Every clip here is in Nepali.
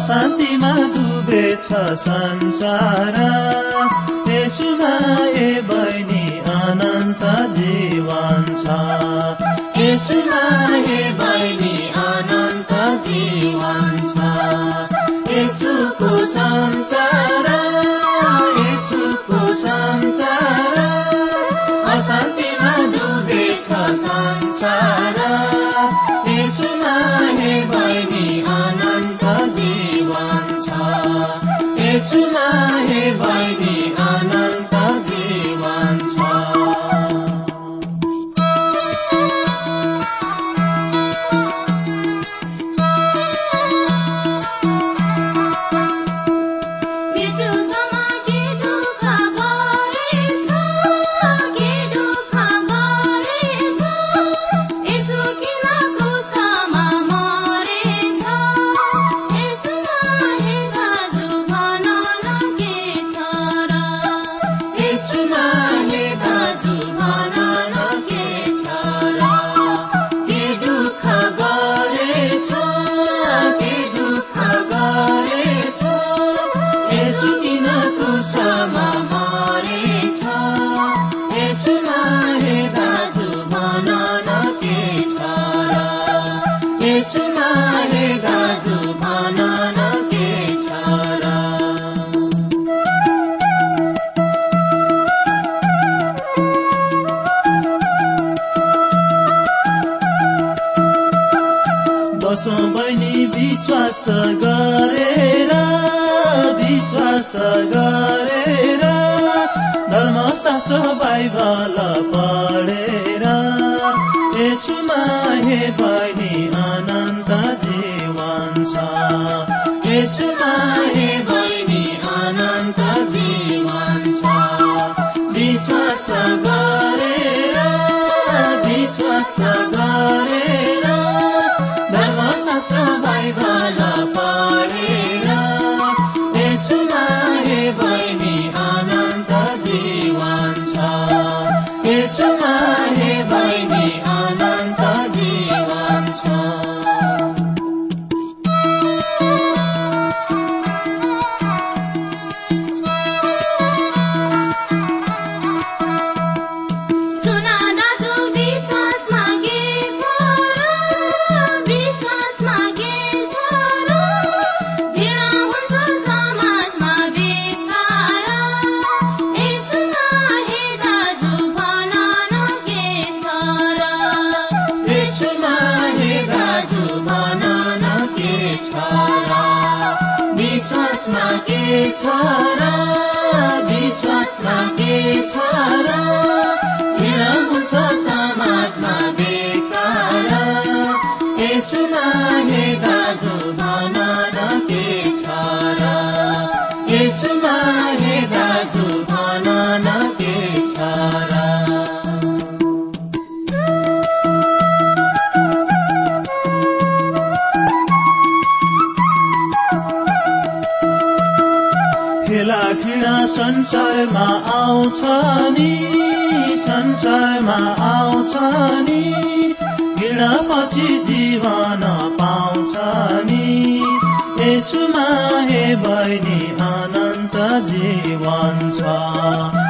अशान्तिमा डुबेछ संसार। यसुमा ए बहिनी अनन्त जीवन छ। यसुमा ए बहिनी अनन्त जीवन छ। यसुको सञ्चार गरेर धर्मशास्त्र बाइबल पढेर यसुमा हे बहिनी अनन्त जीवन छ। यसुमा हे बहिनी अनन्त जीवन छ। विश्वास गरेर विश्वास गरेर धर्मशास्त्र बाइबल संसारमा आउँछ नि संसारमा आउँछ नि घृणा पछि जीवन पाउँछ नि। यसुमा हे बहिनी अनन्त जीवन छ।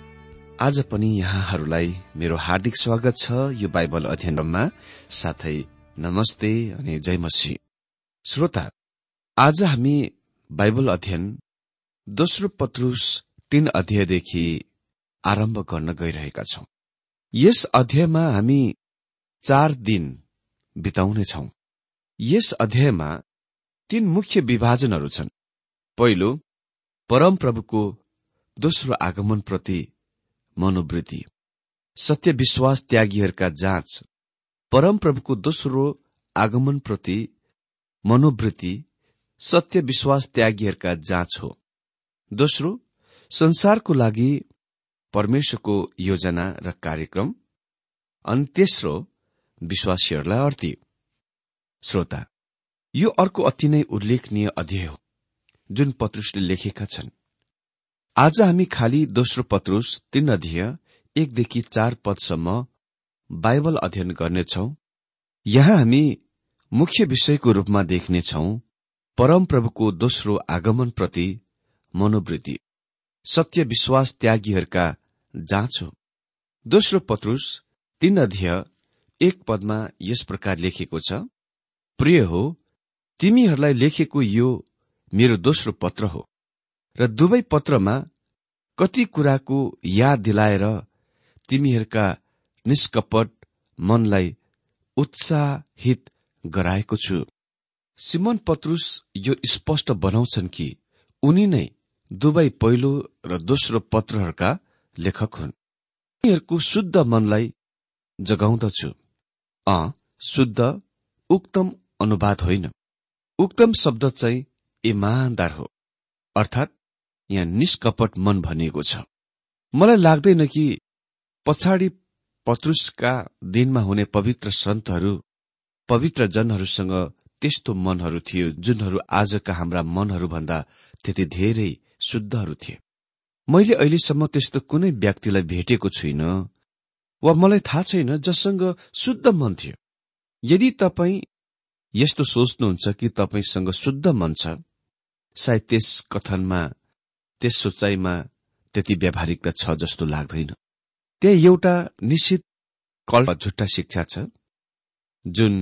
आज पनि यहाँहरूलाई मेरो हार्दिक स्वागत छ यो बाइबल अध्ययनमा। साथै नमस्ते अनि जय मसी श्रोता आज हामी बाइबल अध्ययन दोस्रो पत्रुस तीन अध्यायदेखि आरम्भ गर्न गइरहेका छौं। यस अध्यायमा हामी चार दिन बिताउनेछौ। यस अध्यायमा तीन मुख्य विभाजनहरू छन्। पहिलो परमप्रभुको दोस्रो आगमनप्रति मनोवृत्ति। सत्य विश्वास त्यागीहरूका जाँच। परमप्रभुको दोस्रो आगमनप्रति मनोवृत्ति सत्य विश्वास त्यागीहरूका जाँच हो। दोस्रो संसारको लागि परमेश्वरको योजना र कार्यक्रम। अनि तेस्रो विश्वासीहरूलाई अर्थी। श्रोता यो अर्को अति नै उल्लेखनीय अध्याय हो जुन पत्रुसले लेखेका छन्। आज हामी खालि दोस्रो पत्रुस तीन अध्यय एकदेखि चार पदसम्म बाइबल अध्ययन गर्नेछौ। यहाँ हामी मुख्य विषयको रूपमा देख्नेछौ परमप्रभुको दोस्रो आगमनप्रति मनोवृत्ति। सत्य विश्वास त्यागीहरूका जाँच हो। दोस्रो पत्रुस तीन अध्यय एक पदमा यस प्रकार लेखेको छ प्रिय हो तिमीहरूलाई लेखेको यो मेरो दोस्रो पत्र हो। र दुवै पत्रमा कति कुराको याद दिलाएर तिमीहरूका निष्कपट मनलाई उत्साहित गराएको छु। सिमन पत्रुस यो स्पष्ट बनाउँछन् कि उनी नै दुवै पहिलो र दोस्रो पत्रहरूका लेखक हुन्। उनीहरूको शुद्ध मनलाई जगाउँदछु। अ शुद्ध उक्तम अनुवाद होइन। उक्तम शब्द चाहिँ इमान्दार हो। अर्थात् यहाँ निष्कपट मन भनिएको छ। मलाई लाग्दैन कि पछाडि पत्रुसका दिनमा हुने पवित्र सन्तहरू पवित्र जनहरूसँग त्यस्तो मनहरू थियो जुनहरू आजका हाम्रा मनहरूभन्दा त्यति धेरै शुद्धहरू थिए। मैले अहिलेसम्म त्यस्तो कुनै व्यक्तिलाई भेटेको छुइनँ वा मलाई थाहा छैन जससँग शुद्ध मन थियो। यदि तपाईँ यस्तो सोच्नुहुन्छ कि तपाईँसँग शुद्ध मन छ सायद त्यस कथनमा त्यस सोचाइमा त्यति व्यावहारिकता छ जस्तो लाग्दैन। त्यहाँ एउटा निश्चित कल झुट्टा शिक्षा छ जुन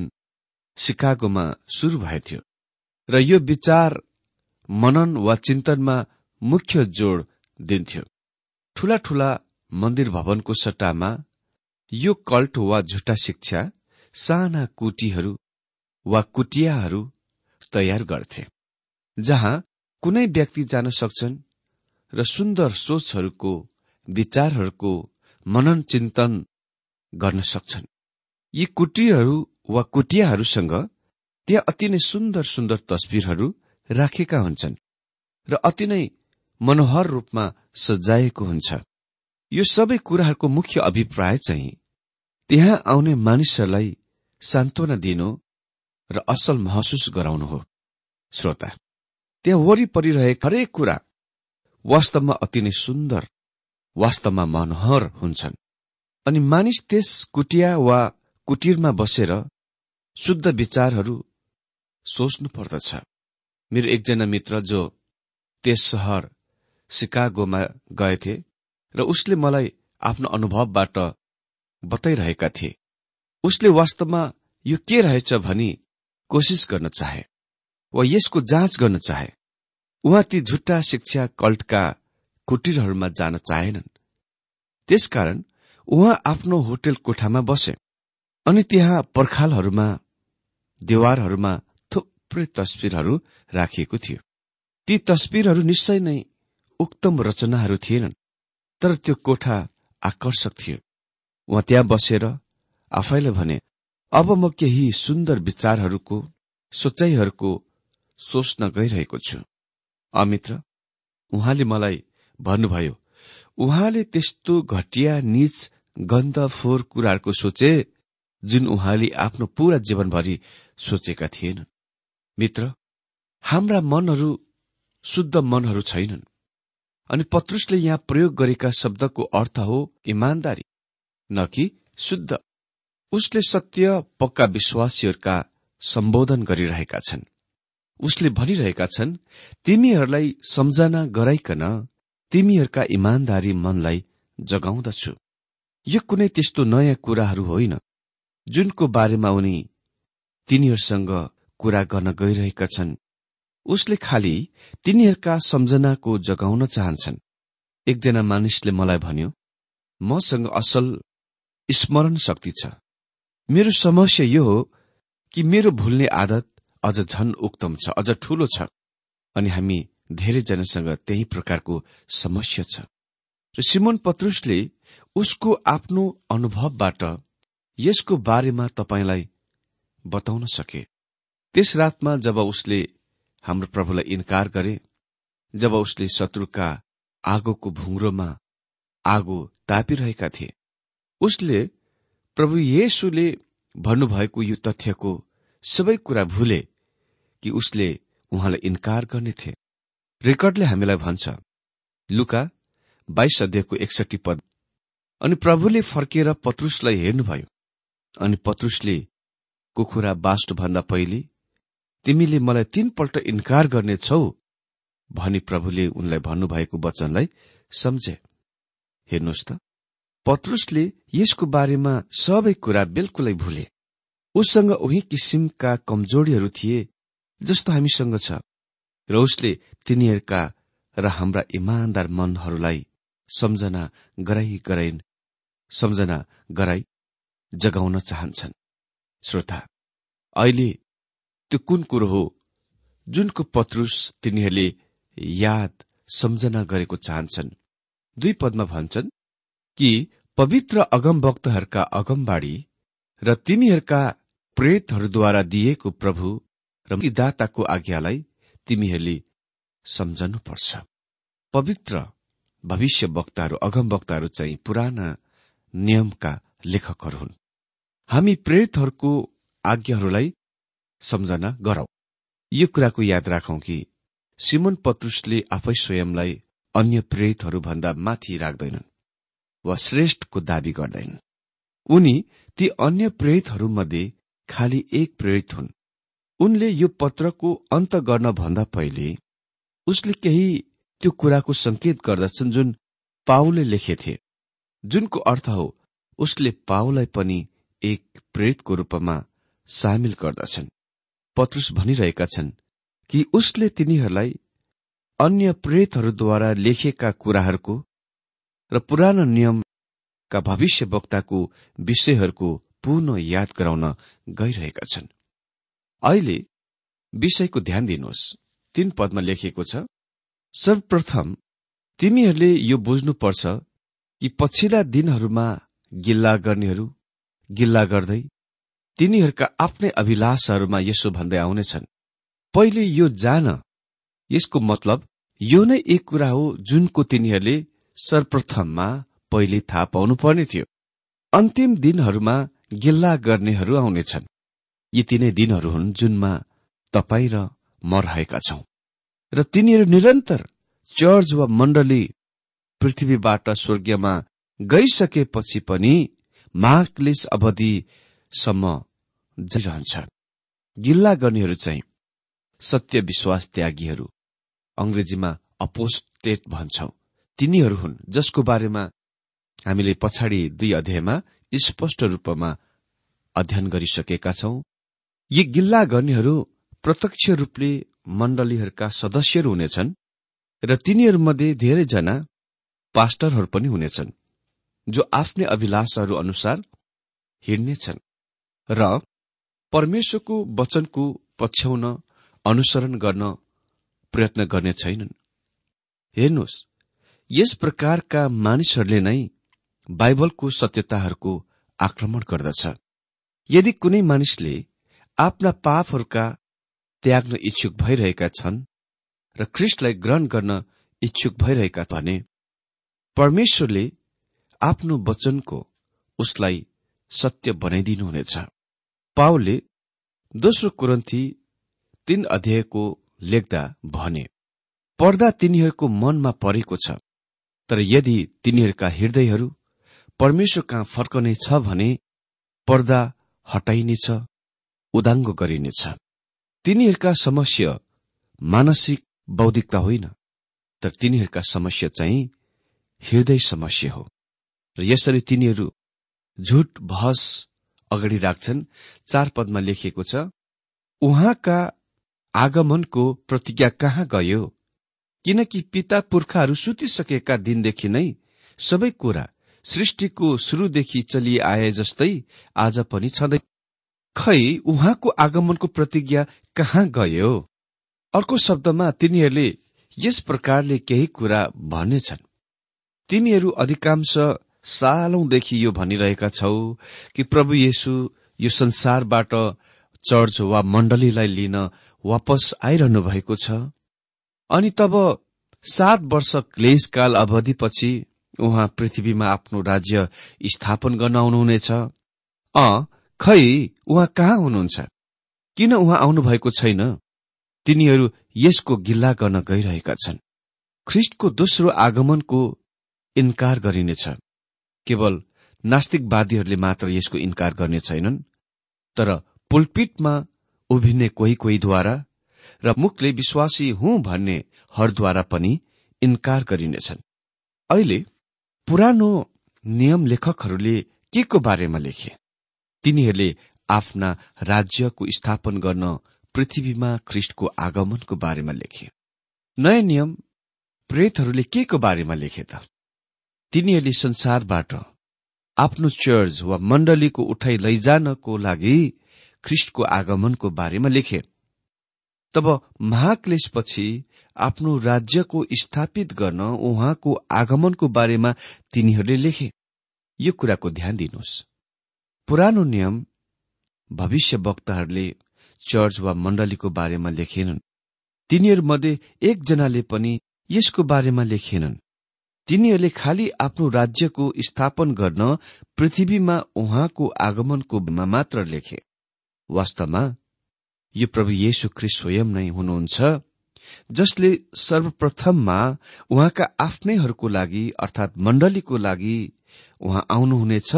सिकागोमा शुरू भएको थियो। र यो विचार मनन वा चिन्तनमा मुख्य जोड दिन्थ्यो। ठूला ठूला मन्दिर भवनको सट्टामा यो कल्ट वा झुटा शिक्षा साना कुटीहरू वा कुटियाहरू तयार गर्थे जहाँ कुनै व्यक्ति जान सक्छन् र सुन्दर सोचहरूको विचारहरूको मनन चिन्तन गर्न सक्छन्। यी कुटीहरू वा कुटियाहरूसँग त्यहाँ अति नै सुन्दर सुन्दर तस्विरहरू राखेका हुन्छन् र अति नै मनोहर रूपमा सजाएको हुन्छ। यो सबै कुराहरूको मुख्य अभिप्राय चाहिँ त्यहाँ आउने मानिसहरूलाई सान्त्वना दिनु र असल महसुस गराउनु हो। श्रोता त्यहाँ वरिपरि रहेका हरेक कुरा वास्तवमा अति नै सुन्दर वास्तवमा मनोहर हुन्छन्। अनि मानिस त्यस कुटिया वा कुटीरमा बसेर शुद्ध विचारहरू सोच्नु पर्दछ। मेरो एकजना मित्र जो त्यस सहर सिकागोमा गएथे र उसले मलाई आफ्नो अनुभवबाट बताइरहेका थिए। उसले वास्तवमा यो के रहेछ भनी कोसिस गर्न चाहे वा यसको जाँच गर्न चाहे। उहाँ ती झुट्टा शिक्षा कल्टका कुटीरहरूमा जान चाहेनन्। त्यसकारण उहाँ आफ्नो होटेल कोठामा बसे अनि त्यहाँ पर्खालहरूमा देवारहरूमा थुप्रै तस्विरहरू राखिएको थियो। ती तस्विरहरू निश्चय नै उक्तम रचनाहरू थिएनन् तर त्यो कोठा आकर्षक थियो। उहाँ त्यहाँ बसेर आफैलाई भने अब म केही सुन्दर विचारहरूको सोचाइहरूको सोच्न गइरहेको छु। अमित्र उहाँले मलाई भन्नुभयो उहाँले त्यस्तो घटिया निच गन्ध फोहोर कुराहरूको सोचे जुन उहाँले आफ्नो पूरा जीवनभरि सोचेका थिएनन्। मित्र हाम्रा मनहरू शुद्ध मनहरू छैनन् अनि पत्रुसले यहाँ प्रयोग गरेका शब्दको अर्थ हो इमान्दारी न कि शुद्ध। उसले सत्य पक्का विश्वासीहरूका सम्बोधन गरिरहेका छन्। उसले भनिरहेका छन् तिमीहरूलाई सम्झना गराइकन तिमीहरूका इमान्दारी मनलाई जगाउँदछु। यो कुनै त्यस्तो नयाँ कुराहरू होइन। जुनको बारेमा उनी तिनीहरूसँग कुरा गर्न गइरहेका छन्। उसले खालि तिनीहरूका सम्झनाको जगाउन चाहन्छन्। एकजना मानिसले मलाई भन्यो मसँग असल स्मरण शक्ति छ। मेरो समस्या यो हो कि मेरो भुल्ने आदत अझ झन उक्तम छ अझ ठूलो छ। अनि हामी धेरैजनासँग त्यही प्रकारको समस्या छ। र सिमोन पत्रुसले उसको आफ्नो अनुभवबाट यसको बारेमा तपाईँलाई बताउन सके। त्यस रातमा जब उसले हाम्रो प्रभुलाई इन्कार गरे जब उसले शत्रुका आगोको भुङ्रोमा आगो तापिरहेका थिए उसले प्रभु येसुले भन्नुभएको यो तथ्यको सबै कुरा भुले कि उसले उहाँलाई इन्कार गर्ने थिए। रेकर्डले हामीलाई भन्छ लुका बाइस अध्ययको एकसठी पद। अनि प्रभुले फर्किएर पत्रुसलाई हेर्नुभयो। अनि पत्रुसले कुखुरा बास्टभन्दा पहिले तिमीले मलाई तीनपल्ट इन्कार गर्नेछौ भनी प्रभुले उनलाई भन्नुभएको वचनलाई सम्झे। हेर्नुहोस् त पत्रुसले यसको बारेमा सबै कुरा बिल्कुलै भुले। उससँग उही किसिमका कमजोरीहरू थिए जस्तो हामीसँग छ र उसले तिनीहरूका र हाम्रा इमान्दार मनहरूलाई सम्झना गराई गराइन् सम्झना गराई जगाउन चाहन्छन्। श्रोता अहिले त्यो कुन कुरो हो जुनको पत्रुस तिनीहरूले याद सम्झना गरेको चाहन्छन्? दुई पदमा भन्छन् कि पवित्र अगमभक्तहरूका अगमबाडी र तिनीहरूका प्रेतहरूद्वारा दिएको प्रभु र दाताको आज्ञालाई तिमीहरूले सम्झनुपर्छ। पवित्र भविष्य वक्ताहरू अगम वक्ताहरू चाहिँ पुराना नियमका लेखकहरू हुन्। हामी प्रेरितहरूको आज्ञाहरूलाई सम्झना गरौं। यो कुराको याद राखौं कि सिमन पत्रुसले आफै स्वयंलाई अन्य प्रेरितहरू भन्दा माथि राख्दैनन् वा श्रेष्ठको दावी गर्दैनन्। उनी ती अन्य प्रेरितहरूमध्ये खालि एक प्रेरित हुन्। उनले यो पत्रको अन्त गर्न भन्दा पहिले उसले केही त्यो कुराको संकेत गर्दछन् जुन पाउले लेखेथे जुनको अर्थ हो उसले पाउलाई पनि एक प्रेतको रूपमा सामेल गर्दछन्। पत्रुस भनिरहेका छन् कि उसले तिनीहरूलाई अन्य प्रेतहरूद्वारा लेखिएका कुराहरूको र पुरानो नियमका भविष्यवक्ताको विषयहरूको पुनः याद गराउन गइरहेका छन्। अहिले विषयको ध्यान दिनुहोस्। तीन पदमा लेखिएको छ सर्वप्रथम तिमीहरूले यो बुझ्नुपर्छ कि पछिल्ला दिनहरूमा गिल्ला गर्नेहरू गिल्ला गर्दै तिनीहरूका आफ्नै अभिलाषहरूमा यसो भन्दै आउनेछन्। पहिले यो जान। यसको मतलब यो नै एक कुरा हो जुनको तिनीहरूले सर्वप्रथममा पहिले थाहा पाउनु पर्ने थियो। अन्तिम दिनहरूमा गिल्ला गर्नेहरू आउनेछन्। यी तिनै दिनहरू हुन् जुनमा तपाईँ र म रहेका छौं। र तिनीहरू निरन्तर चर्च वा मण्डली पृथ्वीबाट स्वर्गीयमा गइसकेपछि पनि महाक्लेश अवधिसम्म जाइरहन्छ गिल्ला गर्नेहरू चाहिँ सत्य विश्वास त्यागीहरू अंग्रेजीमा अपोस्टेट भन्छौ। तिनीहरू हुन् जसको बारेमा हामीले पछाडि दुई अध्यायमा स्पष्ट रूपमा अध्ययन गरिसकेका छौं। यी गिल्ला गर्नेहरू प्रत्यक्ष रूपले मण्डलीहरूका सदस्यहरू हुनेछन् र तिनीहरूमध्ये धेरैजना पास्टरहरू पनि हुनेछन् जो आफ्नै अभिलाषहरू अनुसार हिँड्नेछन् र परमेश्वरको वचनको पछ्याउन अनुसरण गर्न प्रयत्न गर्ने छैनन्। हेर्नुहोस् यस प्रकारका मानिसहरूले नै बाइबलको सत्यताहरूको आक्रमण गर्दछ। यदि कुनै मानिसले आफ्ना पापहरूका त्याग्न इच्छुक भइरहेका छन् र ख्रिस्टलाई ग्रहण गर्न इच्छुक भइरहेका भने परमेश्वरले आफ्नो वचनको उसलाई सत्य बनाइदिनुहुनेछ। पाओले दोस्रो कुरन्थी तीन अध्यायको लेख्दा भने पर्दा तिनीहरूको मनमा परेको छ तर यदि तिनीहरूका हृदयहरू परमेश्वर कहाँ फर्कने छ भने पर्दा हटाइनेछ उदाङ्गो गरिनेछ। तिनीहरूका समस्या मानसिक बौद्धिकता होइन तर तिनीहरूका समस्या चाहिँ हृदय समस्या हो। र यसरी तिनीहरू झुट बहस अगाडि राख्छन्। चार पदमा लेखिएको छ उहाँका आगमनको प्रतिज्ञा कहाँ गयो? किनकि पिता पुर्खाहरू सुतिसकेका दिनदेखि नै सबै कुरा सृष्टिको शुरूदेखि चलिआए जस्तै आज पनि छँदै। खै उहाँको आगमनको प्रतिज्ञा कहाँ गयो? अर्को शब्दमा तिनीहरूले यस प्रकारले केही कुरा भन्नेछन्। तिमीहरू अधिकांश सालौंदेखि यो भनिरहेका छौ कि प्रभु येशु यो संसारबाट चर्च वा मण्डलीलाई लिन वापस आइरहनु भएको छ। अनि तब सात वर्ष क्लेशकाल अवधिपछि उहाँ पृथ्वीमा आफ्नो राज्य स्थापन गर्न आउनुहुनेछ। अ खै उहाँ कहाँ हुनुहुन्छ? किन उहाँ आउनुभएको छैन? तिनीहरू यसको गिल्ला गर्न गइरहेका छन्। ख्रिष्टको दोस्रो आगमनको इन्कार गरिनेछ। केवल नास्तिकवादीहरूले मात्र यसको इन्कार गर्ने छैनन् तर पुलपिटमा उभिने कोही कोहीद्वारा र मुखले विश्वासी हुँ भन्नेहरूद्वारा पनि इन्कार गरिनेछन्। अहिले पुरानो नियम लेखकहरूले के को बारेमा लेखे? तिनीहरूले आफ्ना राज्यको स्थापन गर्न पृथ्वीमा ख्रिष्टको आगमनको बारेमा लेखे। नयाँ नियम प्रेतहरूले के को बारेमा लेखे त? तिनीहरूले संसारबाट आफ्नो चर्च वा मण्डलीको उठाइ लैजानको लागि ख्रिष्टको आगमनको बारेमा लेखे। तब महाक्लेशपछि आफ्नो राज्यको स्थापित गर्न उहाँको आगमनको बारेमा तिनीहरूले लेखे। यो कुराको ध्यान दिनुहोस्। पुरानो नियम भविष्य वक्ताहरूले चर्च वा मण्डलीको बारेमा लेखेनन्। तिनीहरूमध्ये एकजनाले पनि यसको बारेमा लेखेनन्। तिनीहरूले खालि आफ्नो राज्यको स्थापन गर्न पृथ्वीमा उहाँको आगमनको मात्र लेखे। वास्तवमा यो प्रभु येशु ख्रिस्ट स्वयं नै हुनुहुन्छ। जसले सर्वप्रथममा उहाँका आफ्नैहरूको लागि अर्थात मण्डलीको लागि उहाँ आउनुहुनेछ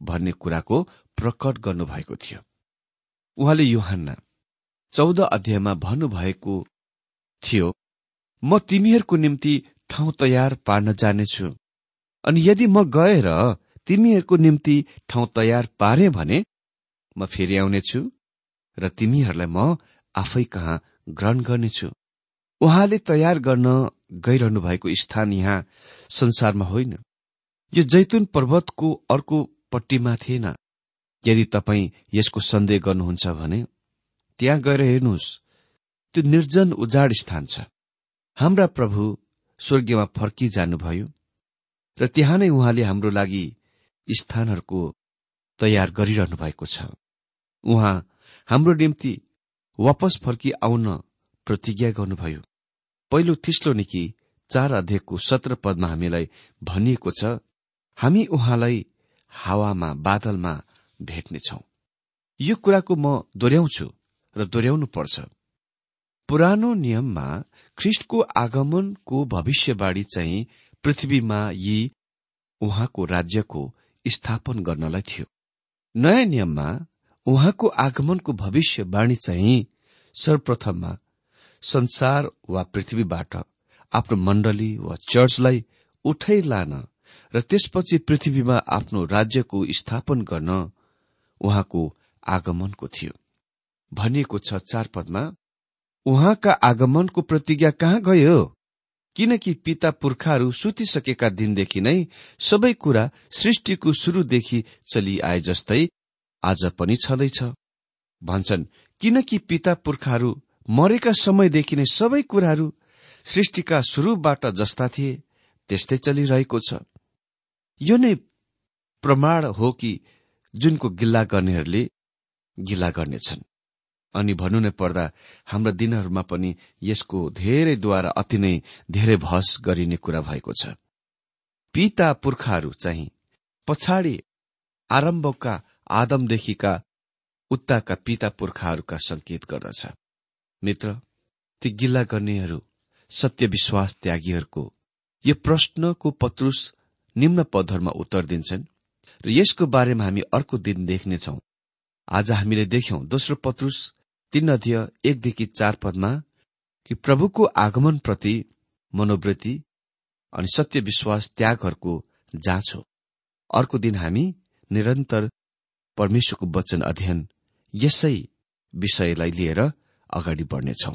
भन्ने कुराको प्रकट गर्नुभएको थियो। उहाँले योहान्ना चौध अध्यायमा भन्नुभएको थियो म तिमीहरूको निम्ति ठाउँ तयार पार्न जानेछु। अनि यदि म गएर तिमीहरूको निम्ति ठाउँ तयार पारे भने म फेरि आउनेछु र तिमीहरूलाई म आफै कहाँ ग्रहण गर्नेछु। उहाँले तयार गर्न गइरहनु भएको स्थान यहाँ संसारमा होइन। यो जैतुन पर्वतको अर्को पट्टिमा थिएन। यदि तपाईँ यसको सन्देह गर्नुहुन्छ भने त्यहाँ गएर हेर्नुहोस्। त्यो निर्जन उजाड स्थान छ। हाम्रा प्रभु स्वर्गीयमा फर्किजानुभयो र त्यहाँ नै उहाँले हाम्रो लागि स्थानहरूको तयार गरिरहनु भएको छ। उहाँ हाम्रो निम्ति वापस फर्की आउन प्रतिज्ञा गर्नुभयो। पहिलो थिस्लो निकी चार अध्ययको सत्र पदमा हामीलाई भनिएको छ हामी उहाँलाई हावामा बादलमा भेट्नेछौ। यो कुराको म दोहोऱ्याउँछु र दोहोऱ्याउनु पर्छ पुरानो नियममा ख्रिष्टको आगमनको भविष्यवाणी चाहिँ पृथ्वीमा यी उहाँको राज्यको स्थापन गर्नलाई थियो। नयाँ नियममा उहाँको आगमनको भविष्यवाणी चाहिँ सर्वप्रथममा संसार वा पृथ्वीबाट आफ्नो मण्डली वा चर्चलाई उठै लान र त्यसपछि पृथ्वीमा आफ्नो राज्यको स्थापन गर्न उहाँको आगमनको थियो। भनिएको छ चार पदमा उहाँका आगमनको प्रतिज्ञा कहाँ गयो किनकि पिता पुर्खाहरू सुतिसकेका दिनदेखि नै सबै कुरा सृष्टिको शुरूदेखि चलिआए जस्तै आज पनि छँदैछ। भन्छन् किनकि पिता पुर्खाहरू मरेका समयदेखि नै सबै कुराहरू सृष्टिका शुरूबाट जस्ता थिए त्यस्तै चलिरहेको छ। यो नै प्रमाण हो कि जुनको गिल्ला गर्नेहरूले गिल्ला गर्नेछन्। अनि भन्नु नै पर्दा हाम्रा दिनहरूमा पनि यसको धेरैद्वारा अति नै धेरै भस गरिने कुरा भएको छ। पिता पुर्खाहरू चाहिँ पछाडि आरम्भका आदमदेखिका उत्ताका पिता पुर्खाहरूका संकेत गर्दछ। मित्र ती गिल्ला गर्नेहरू सत्य विश्वास त्यागीहरूको यो प्रश्नको पत्रुस निम्न पदहरूमा उत्तर दिन्छन् र यसको बारेमा हामी अर्को दिन देख्नेछौ। आज हामीले देख्यौं दोस्रो पत्रुस तीन अध्यय एकदेखि चार पदमा कि प्रभुको आगमनप्रति मनोवृत्ति अनि सत्य विश्वास त्यागहरूको जाँच हो। अर्को दिन हामी निरन्तर परमेश्वरको वचन अध्ययन यसै विषयलाई लिएर अगाडि बढ्नेछौं।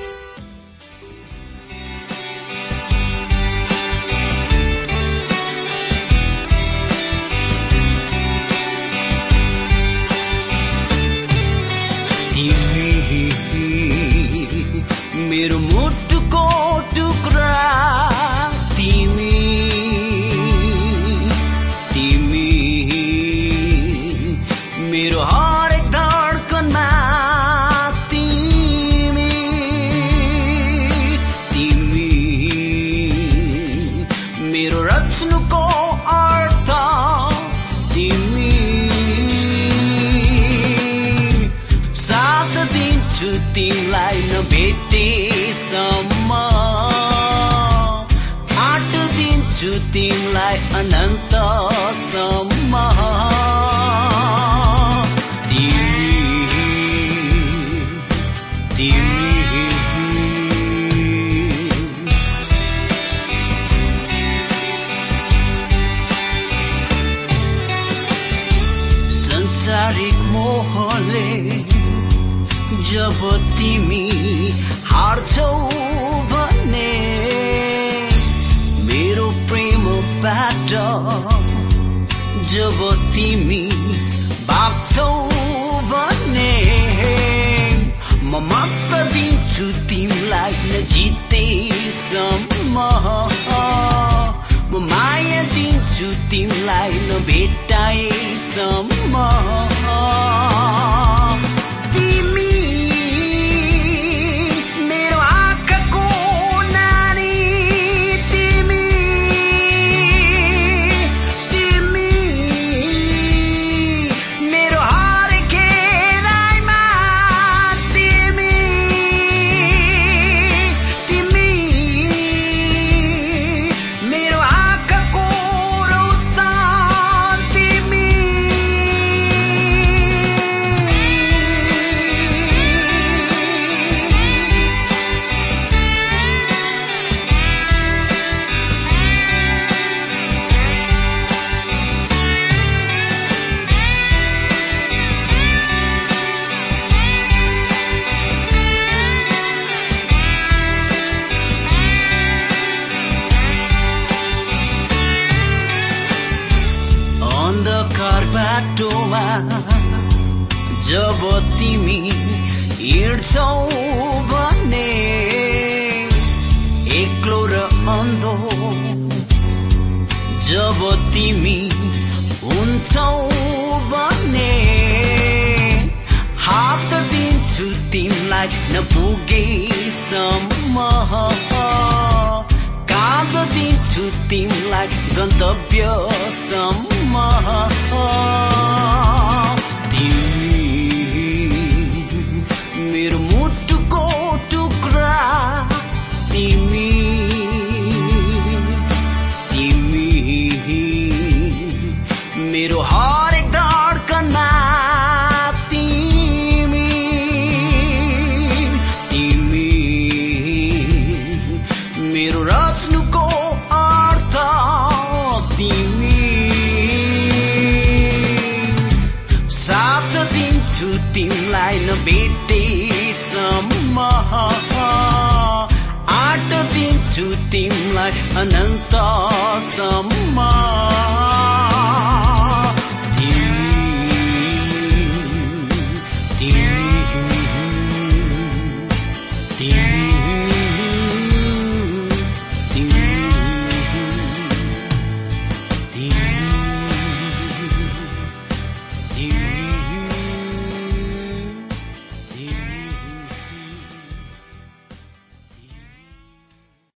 तिमीलाई नभेटाएसम्म मेरो हरेक